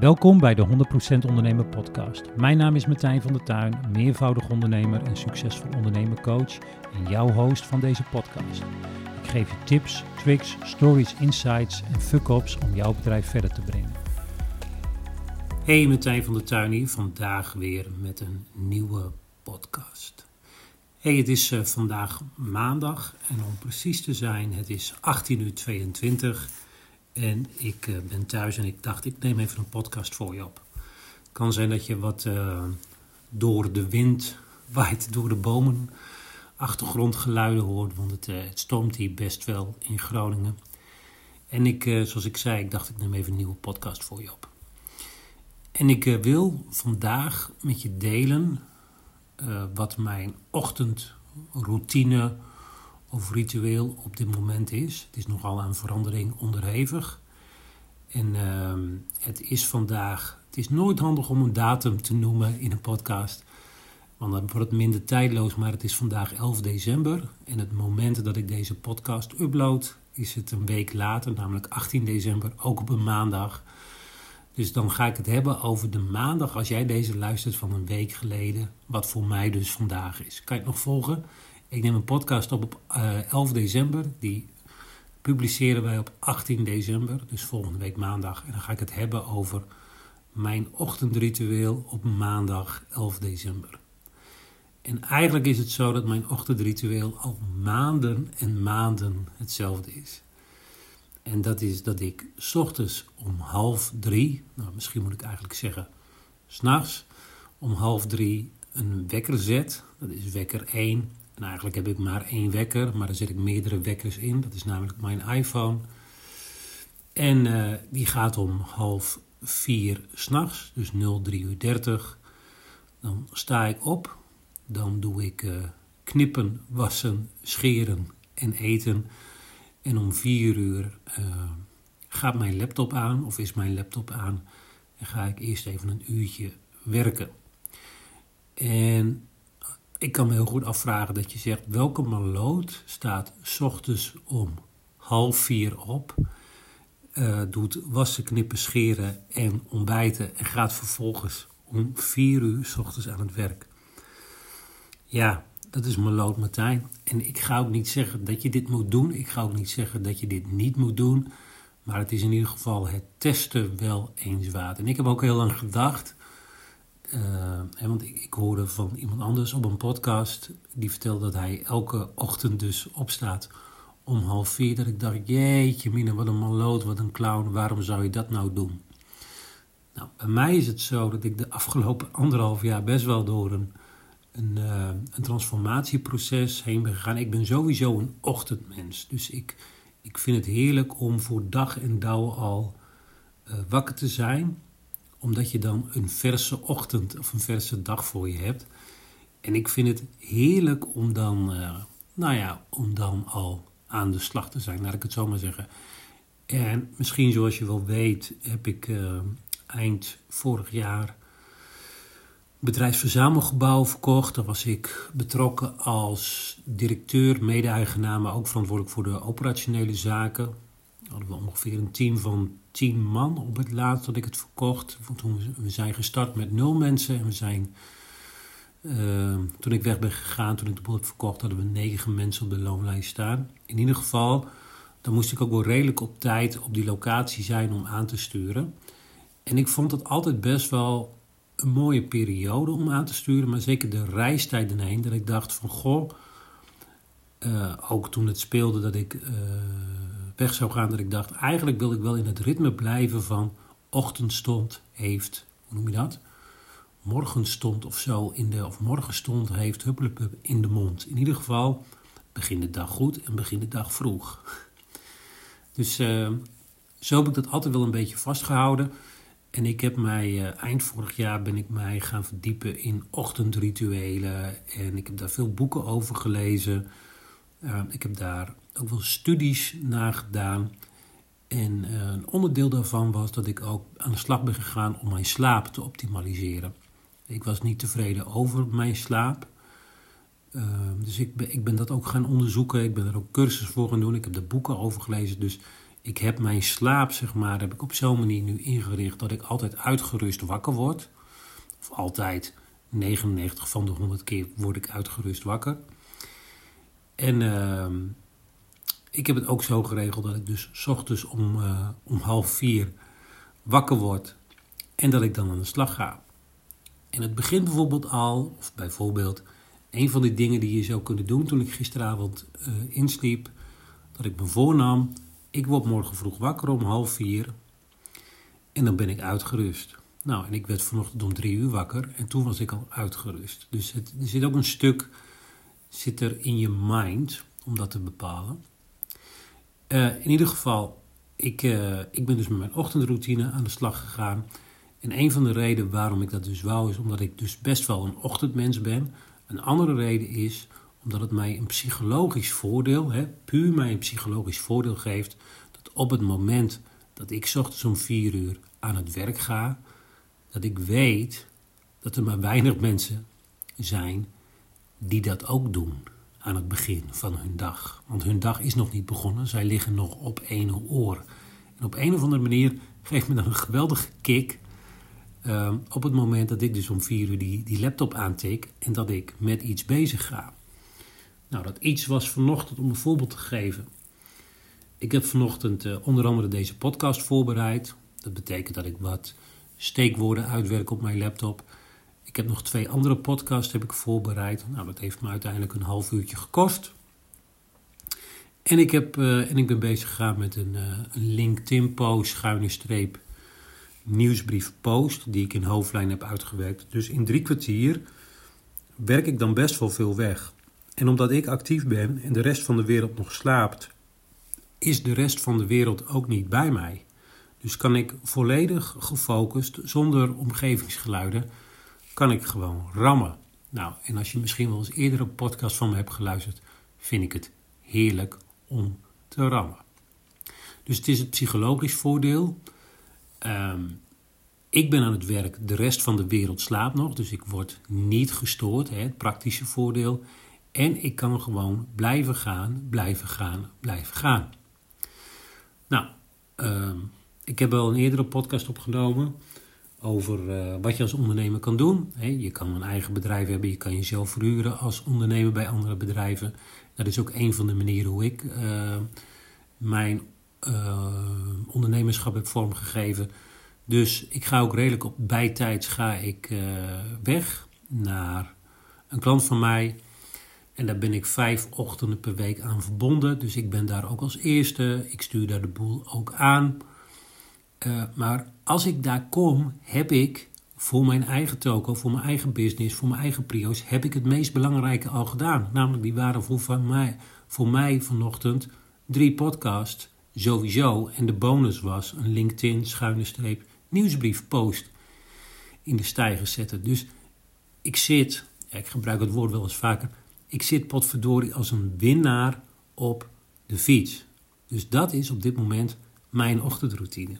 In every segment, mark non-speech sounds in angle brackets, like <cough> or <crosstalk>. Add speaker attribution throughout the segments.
Speaker 1: Welkom bij de 100% Ondernemer Podcast. Mijn naam is Martijn van der Tuin, meervoudig ondernemer en succesvol ondernemercoach en jouw host van deze podcast. Ik geef je tips, tricks, stories, insights en fuck-ups om jouw bedrijf verder te brengen. Hey, Martijn van der Tuin hier, vandaag weer met een nieuwe podcast. Hey, het is uh, vandaag maandag en om precies te zijn, het is 18 uur 22 en ik uh, ben thuis en ik dacht, ik neem even een podcast voor je op. Het kan zijn dat je wat uh, door de wind <laughs> waait, door de bomen, achtergrondgeluiden hoort, want het, uh, het stormt hier best wel in Groningen. En ik, zoals ik zei, ik dacht, ik neem even een nieuwe podcast voor je op. En ik wil vandaag met je delen wat mijn ochtendroutine of ritueel op dit moment is. Het is nogal aan verandering onderhevig. En uh, het is vandaag, het is nooit handig om een datum te noemen in een podcast, want dan wordt het minder tijdloos, maar het is vandaag 11 december. En het moment dat ik deze podcast upload, is het een week later, namelijk 18 december, ook op een maandag. Dus dan ga ik het hebben over de maandag, als jij deze luistert van een week geleden, wat voor mij dus vandaag is. Kan je het nog volgen? Ik neem een podcast op op uh, eh, 11 december. Die publiceren wij op 18 december, dus volgende week maandag. En dan ga ik het hebben over mijn ochtendritueel op maandag 11 december. En eigenlijk is het zo dat mijn ochtendritueel al maanden en maanden hetzelfde is. En dat is dat ik ochtends om half drie, nou misschien moet ik eigenlijk zeggen s'nachts, om half drie een wekker zet. Dat is wekker 1 en eigenlijk heb ik maar één wekker, maar daar zet ik meerdere wekkers in. Dat is namelijk mijn iPhone. En uh, die gaat om half vier s'nachts, dus 03 uur 30. Dan sta ik op, dan doe ik uh, knippen, wassen, scheren en eten. En om vier uur uh, gaat mijn laptop aan, of is mijn laptop aan, en ga ik eerst even een uurtje werken. En ik kan me heel goed afvragen dat je zegt: welke maloot staat ochtends om half vier op, uh, doet wassen, knippen, scheren en ontbijten en gaat vervolgens om vier uur ochtends aan het werk? Ja, dat is maloot Martijn. En ik ga ook niet zeggen dat je dit moet doen. Ik ga ook niet zeggen dat je dit niet moet doen. Maar het is in ieder geval het testen wel eens waard. En ik heb ook heel lang gedacht uh, want ik, hoorde van iemand anders op een podcast, die vertelde dat hij elke ochtend dus opstaat om half vier. Dat ik dacht, jeetje mine, wat een maloot, wat een clown, waarom zou je dat nou doen? Nou, bij mij is het zo dat ik de afgelopen anderhalf jaar best wel door een, een, uh, een transformatieproces heen ben gegaan. Ik ben sowieso een ochtendmens, dus ik, ik vind het heerlijk om voor dag en dauw al uh, wakker te zijn omdat je dan een verse ochtend of een verse dag voor je hebt. En ik vind het heerlijk om dan, uh, nou ja, om dan al aan de slag te zijn, laat ik het zo maar zeggen. En misschien zoals je wel weet, heb ik uh, eind vorig jaar bedrijfsverzamelgebouw verkocht. Daar was ik betrokken als directeur, mede-eigenaar, maar ook verantwoordelijk voor de operationele zaken hadden we ongeveer een team van tien man op het laatst dat ik het verkocht. Toen we zijn gestart met nul mensen en we zijn, uh, toen ik weg ben gegaan, toen ik de boel verkocht, hadden we negen mensen op de loonlijst staan. In ieder geval, dan moest ik ook wel redelijk op tijd op die locatie zijn om aan te sturen. En ik vond het altijd best wel een mooie periode om aan te sturen, maar zeker de reistijd erheen, dat ik dacht van goh, uh, ook toen het speelde dat ik... Uh, weg zou gaan dat ik dacht, eigenlijk wil ik wel in het ritme blijven van ochtendstond heeft, hoe noem je dat? Morgenstond of zo, in de, of morgenstond heeft huppelepup in de mond. In ieder geval, begin de dag goed en begin de dag vroeg. Dus uh, zo heb ik dat altijd wel een beetje vastgehouden. En ik heb mij, uh, eind vorig jaar ben ik mij gaan verdiepen in ochtendrituelen. En ik heb daar veel boeken over gelezen. Uh, ik heb daar ook wel studies naar gedaan. En uh, een onderdeel daarvan was dat ik ook aan de slag ben gegaan om mijn slaap te optimaliseren. Ik was niet tevreden over mijn slaap. Uh, dus ik ben, ik ben dat ook gaan onderzoeken. Ik ben er ook cursussen voor gaan doen. Ik heb er boeken over gelezen. Dus Ik heb mijn slaap, zeg maar, heb ik op zo'n manier nu ingericht dat ik altijd uitgerust wakker word. Of altijd 99 van de 100 keer word ik uitgerust wakker. En uh, ik heb het ook zo geregeld dat ik dus ochtends om, uh, om half vier wakker word en dat ik dan aan de slag ga. En het begint bijvoorbeeld al, of bijvoorbeeld, een van de dingen die je zou kunnen doen toen ik gisteravond uh, insliep, dat ik me voornam, ik word morgen vroeg wakker om half vier en dan ben ik uitgerust. Nou, en ik werd vanochtend om drie uur wakker en toen was ik al uitgerust. Dus het, er zit ook een stuk zit er in je mind om dat te bepalen. Uh, in ieder geval, ik, uh, ik ben dus met mijn ochtendroutine aan de slag gegaan. En een van de redenen waarom ik dat dus wou, is omdat ik dus best wel een ochtendmens ben. Een andere reden is omdat het mij een psychologisch voordeel, hè, puur mij een psychologisch voordeel geeft, dat op het moment dat ik ochtends om vier uur aan het werk ga, dat ik weet dat er maar weinig mensen zijn die dat ook doen aan het begin van hun dag. Want hun dag is nog niet begonnen, zij liggen nog op ene oor. En op een of andere manier geeft me dan een geweldige kick uh, op het moment dat ik dus om vier uur die, die laptop aantik en dat ik met iets bezig ga. Nou, dat iets was vanochtend om een voorbeeld te geven. Ik heb vanochtend uh, onder andere deze podcast voorbereid. Dat betekent dat ik wat steekwoorden uitwerk op mijn laptop. Ik heb nog twee andere podcasts heb ik voorbereid. Nou, dat heeft me uiteindelijk een half uurtje gekost. En ik, heb, uh, en ik ben bezig gegaan met een, uh, LinkedIn-post, schuine streep, nieuwsbrief post, die ik in hoofdlijn heb uitgewerkt. Dus in drie kwartier werk ik dan best wel veel weg. En omdat ik actief ben en de rest van de wereld nog slaapt, is de rest van de wereld ook niet bij mij. Dus kan ik volledig gefocust, zonder omgevingsgeluiden, kan ik gewoon rammen. Nou, en als je misschien wel eens eerder een podcast van me hebt geluisterd, vind ik het heerlijk om te rammen. Dus het is het psychologisch voordeel. Um, ik ben aan het werk, de rest van de wereld slaapt nog, dus ik word niet gestoord, hè, het praktische voordeel. En ik kan gewoon blijven gaan, blijven gaan, blijven gaan. Nou, um, ik heb wel een eerdere podcast opgenomen over uh, wat je als ondernemer kan doen. je kan een eigen bedrijf hebben, je kan jezelf verhuren als ondernemer bij andere bedrijven. Dat is ook een van de manieren hoe ik uh, mijn uh, ondernemerschap heb vormgegeven. Dus ik ga ook redelijk op bijtijds ga ik weg naar een klant van mij. En daar ben ik vijf ochtenden per week aan verbonden. Dus ik ben daar ook als eerste. Ik stuur daar de boel ook aan. Uh, maar als ik daar kom, heb ik voor mijn eigen toko, voor mijn eigen business, voor mijn eigen prio's, heb ik het meest belangrijke al gedaan. Namelijk, die waren voor, van mij, voor mij vanochtend drie podcasts sowieso. En de bonus was een LinkedIn schuine streep nieuwsbrief post in de stijger zetten. Dus ik zit, ik gebruik het woord wel eens vaker, ik zit potverdorie als een winnaar op de fiets. Dus dat is op dit moment mijn ochtendroutine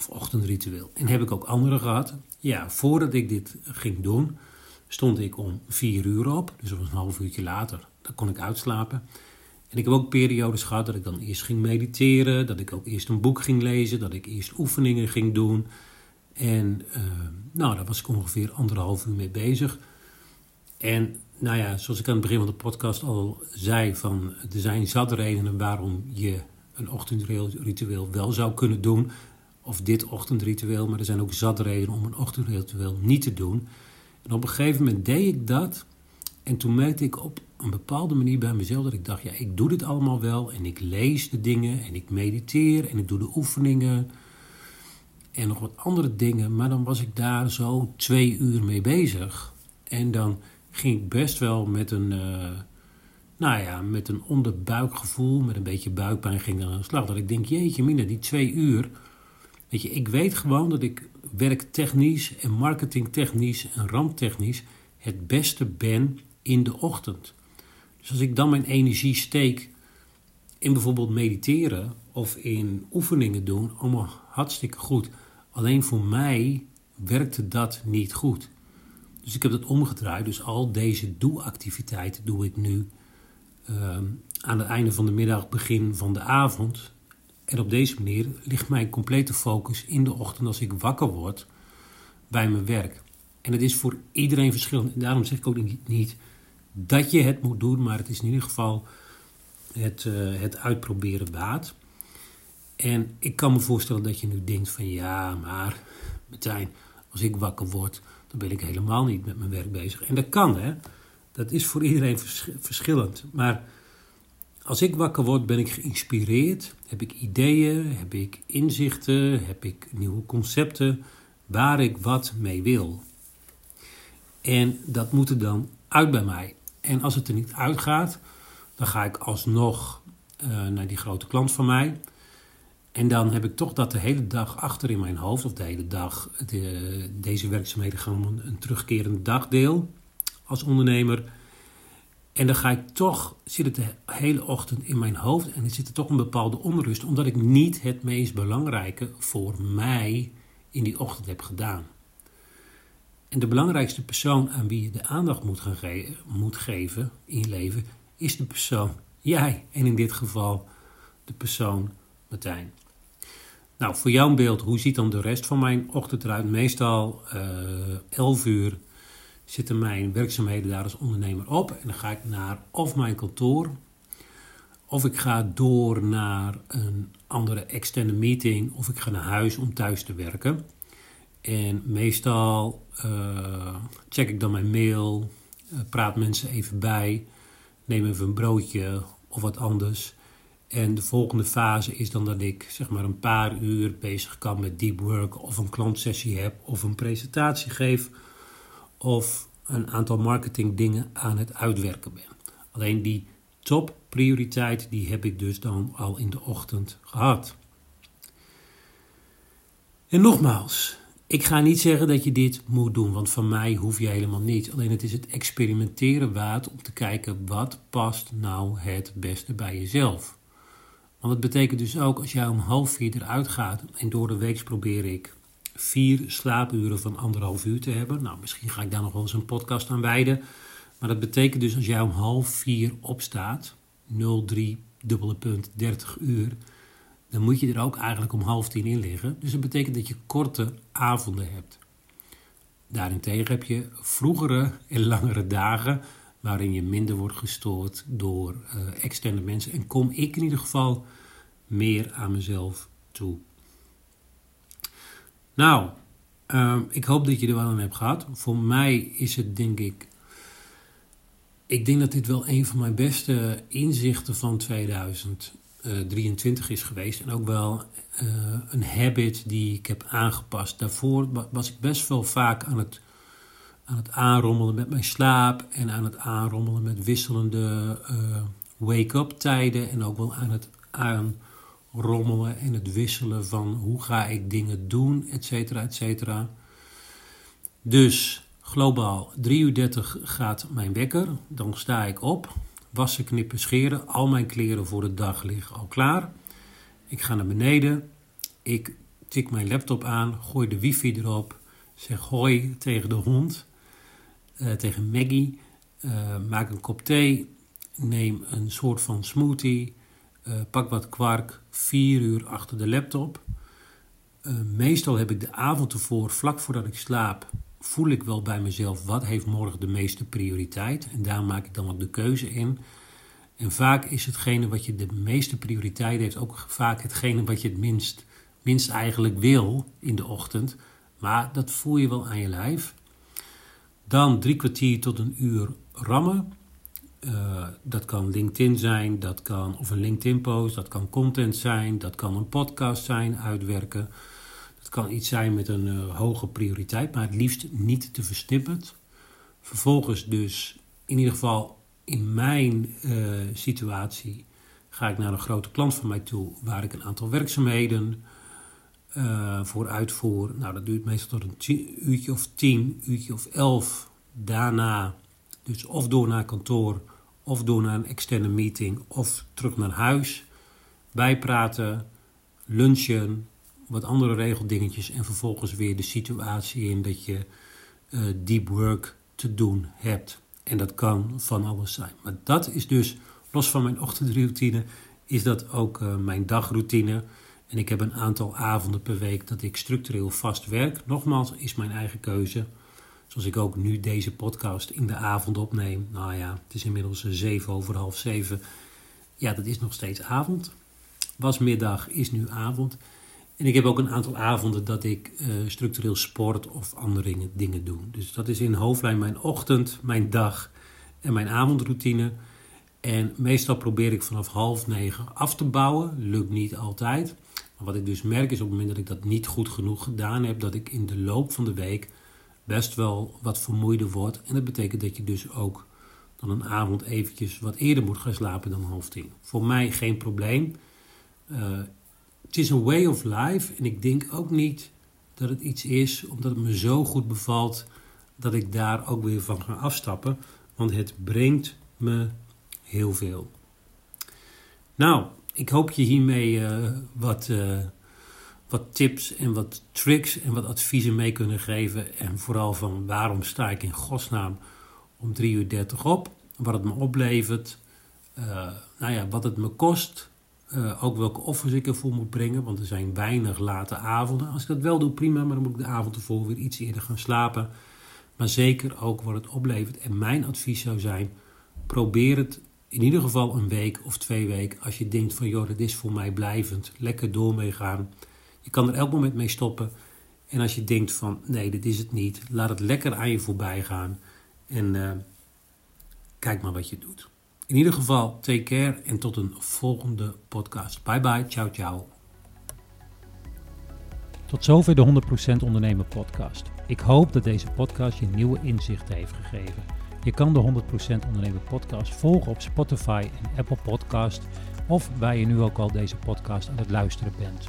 Speaker 1: of ochtendritueel. En heb ik ook andere gehad. Ja, voordat ik dit ging doen, stond ik om vier uur op. Dus een half uurtje later, dan kon ik uitslapen. En ik heb ook periodes gehad dat ik dan eerst ging mediteren, dat ik ook eerst een boek ging lezen, dat ik eerst oefeningen ging doen. En uh, nou, daar was ik ongeveer anderhalf uur mee bezig. En nou ja, zoals ik aan het begin van de podcast al zei, van, er zijn zat redenen waarom je een ochtendritueel wel zou kunnen doen of dit ochtendritueel, maar er zijn ook zat redenen om een ochtendritueel niet te doen. En op een gegeven moment deed ik dat. En toen merkte ik op een bepaalde manier bij mezelf dat ik dacht: ja, ik doe dit allemaal wel. En ik lees de dingen en ik mediteer en ik doe de oefeningen. En nog wat andere dingen. Maar dan was ik daar zo twee uur mee bezig. En dan ging ik best wel met een. Uh, nou ja, met een onderbuikgevoel, met een beetje buikpijn ging dan aan de slag. Dat ik denk, jeetje mina, die twee uur, Weet je, ik weet gewoon dat ik werktechnisch en marketingtechnisch en ramptechnisch het beste ben in de ochtend. Dus als ik dan mijn energie steek in bijvoorbeeld mediteren of in oefeningen doen, allemaal hartstikke goed. Alleen voor mij werkte dat niet goed. Dus ik heb dat omgedraaid. Dus al deze doe-activiteiten doe ik nu uh, aan het einde van de middag, begin van de avond. En op deze manier ligt mijn complete focus in de ochtend als ik wakker word bij mijn werk. En het is voor iedereen verschillend. En daarom zeg ik ook niet dat je het moet doen, maar het is in ieder geval het, uh, het uitproberen baat. En ik kan me voorstellen dat je nu denkt van ja, maar Martijn, als ik wakker word, dan ben ik helemaal niet met mijn werk bezig. En dat kan hè, dat is voor iedereen verschillend. Maar als ik wakker word, ben ik geïnspireerd, heb ik ideeën, heb ik inzichten, heb ik nieuwe concepten waar ik wat mee wil. En dat moet er dan uit bij mij. En als het er niet uitgaat, dan ga ik alsnog uh, naar die grote klant van mij. En dan heb ik toch dat de hele dag achter in mijn hoofd, of de hele dag, de, deze werkzaamheden gaan een terugkerend dagdeel als ondernemer. En dan ga ik toch, zit het de hele ochtend in mijn hoofd en er zit er toch een bepaalde onrust, omdat ik niet het meest belangrijke voor mij in die ochtend heb gedaan. En de belangrijkste persoon aan wie je de aandacht moet, gaan moet geven in je leven, is de persoon jij. En in dit geval de persoon Martijn. Nou, voor jouw beeld, hoe ziet dan de rest van mijn ochtend eruit? Meestal uh, eh, 11 uur zitten mijn werkzaamheden daar als ondernemer op. En dan ga ik naar of mijn kantoor, of ik ga door naar een andere externe meeting, of ik ga naar huis om thuis te werken. En meestal uh, check ik dan mijn mail, uh, praat mensen even bij, neem even een broodje of wat anders. En de volgende fase is dan dat ik zeg maar een paar uur bezig kan met deep work of een klantsessie heb of een presentatie geef of een aantal marketing dingen aan het uitwerken ben. Alleen die topprioriteit die heb ik dus dan al in de ochtend gehad. En nogmaals, ik ga niet zeggen dat je dit moet doen, want van mij hoef je helemaal niet. Alleen het is het experimenteren waard om te kijken wat past nou het beste bij jezelf. Want het betekent dus ook als jij om half vier eruit gaat en door de week probeer ik vier slaapuren van anderhalf uur te hebben. Nou, misschien ga ik daar nog wel eens een podcast aan wijden. Maar dat betekent dus als jij om half vier opstaat, 03 dubbele punt 30 uur, dan moet je er ook eigenlijk om half tien in liggen. Dus dat betekent dat je korte avonden hebt. Daarentegen heb je vroegere en langere dagen waarin je minder wordt gestoord door uh, externe mensen. En kom ik in ieder geval meer aan mezelf toe. Nou, uh, ik hoop dat je er wel aan hebt gehad. Voor mij is het denk ik. Ik denk dat dit wel een van mijn beste inzichten van 2023 is geweest. En ook wel uh, een habit die ik heb aangepast. Daarvoor was ik best wel vaak aan het aan het aanrommelen met mijn slaap en aan het aanrommelen met wisselende uh, wake-up tijden en ook wel aan het aanrommelen en het wisselen van hoe ga ik dingen doen, et cetera, et cetera. Dus globaal 3 uur 30 gaat mijn wekker, dan sta ik op, wassen, knippen, scheren, al mijn kleren voor de dag liggen al klaar. Ik ga naar beneden, ik tik mijn laptop aan, gooi de wifi erop, zeg hoi tegen de hond uh, tegen Maggie. Uh, maak een kop thee. Neem een soort van smoothie. Uh, pak wat kwark. Vier uur achter de laptop. meestal heb ik de avond ervoor, vlak voordat ik slaap, voel ik wel bij mezelf wat heeft morgen de meeste prioriteit. En daar maak ik dan ook de keuze in. En vaak is hetgene wat je de meeste prioriteit heeft ook vaak hetgene wat je het minst, minst eigenlijk wil in de ochtend. Maar dat voel je wel aan je lijf. Dan drie kwartier tot een uur rammen. Uh, dat kan LinkedIn zijn, dat kan, of een LinkedIn-post, dat kan content zijn, dat kan een podcast zijn, uitwerken. Dat kan iets zijn met een uh, hoge prioriteit, maar het liefst niet te versnipperd. Vervolgens dus, in ieder geval in mijn uh, situatie, ga ik naar een grote klant van mij toe, waar ik een aantal werkzaamheden voor uitvoer. Nou, dat duurt meestal tot een uurtje of tien, uurtje of elf. Daarna, dus of door naar kantoor, of door naar een externe meeting, of terug naar huis. Bijpraten, lunchen, wat andere regeldingetjes en vervolgens weer de situatie in dat je uh, deep work te doen hebt. En dat kan van alles zijn. Maar dat is dus, los van mijn ochtendroutine, is dat ook uh, mijn dagroutine. En ik heb een aantal avonden per week dat ik structureel vast werk. Nogmaals, is mijn eigen keuze. Zoals ik ook nu deze podcast in de avond opneem. Nou ja, het is inmiddels zeven over half zeven. Ja, dat is nog steeds avond. Was middag, is nu avond. En ik heb ook een aantal avonden dat ik uh, structureel sport of andere dingen doe. Dus dat is in hoofdlijn mijn ochtend, mijn dag en mijn avondroutine. En meestal probeer ik vanaf half negen af te bouwen. Lukt niet altijd. Maar wat ik dus merk is op het moment dat ik dat niet goed genoeg gedaan heb, dat ik in de loop van de week best wel wat vermoeider word. En dat betekent dat je dus ook dan een avond eventjes wat eerder moet gaan slapen dan half tien. Voor mij geen probleem. Uh, het is een way of life en ik denk ook niet dat het iets is omdat het me zo goed bevalt dat ik daar ook weer van ga afstappen. Want het brengt me heel veel. Nou, ik hoop je hiermee uh, wat, uh, wat tips en wat tricks en wat adviezen mee kunnen geven. En vooral van waarom sta ik in godsnaam om 3 uur 30 op. Wat het me oplevert. Uh, nou ja, wat het me kost. Uh, ook welke offers ik ervoor moet brengen, want er zijn weinig late avonden. Als ik dat wel doe, prima, maar dan moet ik de avond ervoor weer iets eerder gaan slapen. Maar zeker ook wat het oplevert. En mijn advies zou zijn: probeer het in ieder geval een week of twee weken. Als je denkt van joh, dit is voor mij blijvend, lekker door mee gaan. Je kan er elk moment mee stoppen. En als je denkt van nee, dit is het niet, laat het lekker aan je voorbij gaan. En uh, kijk maar wat je doet. In ieder geval, take care en tot een volgende podcast. Bye bye, ciao ciao.
Speaker 2: Tot zover de 100% Ondernemen podcast. Ik hoop dat deze podcast je nieuwe inzichten heeft gegeven. Je kan de 100% Ondernemen podcast volgen op Spotify en Apple Podcast of waar je nu ook al deze podcast aan het luisteren bent.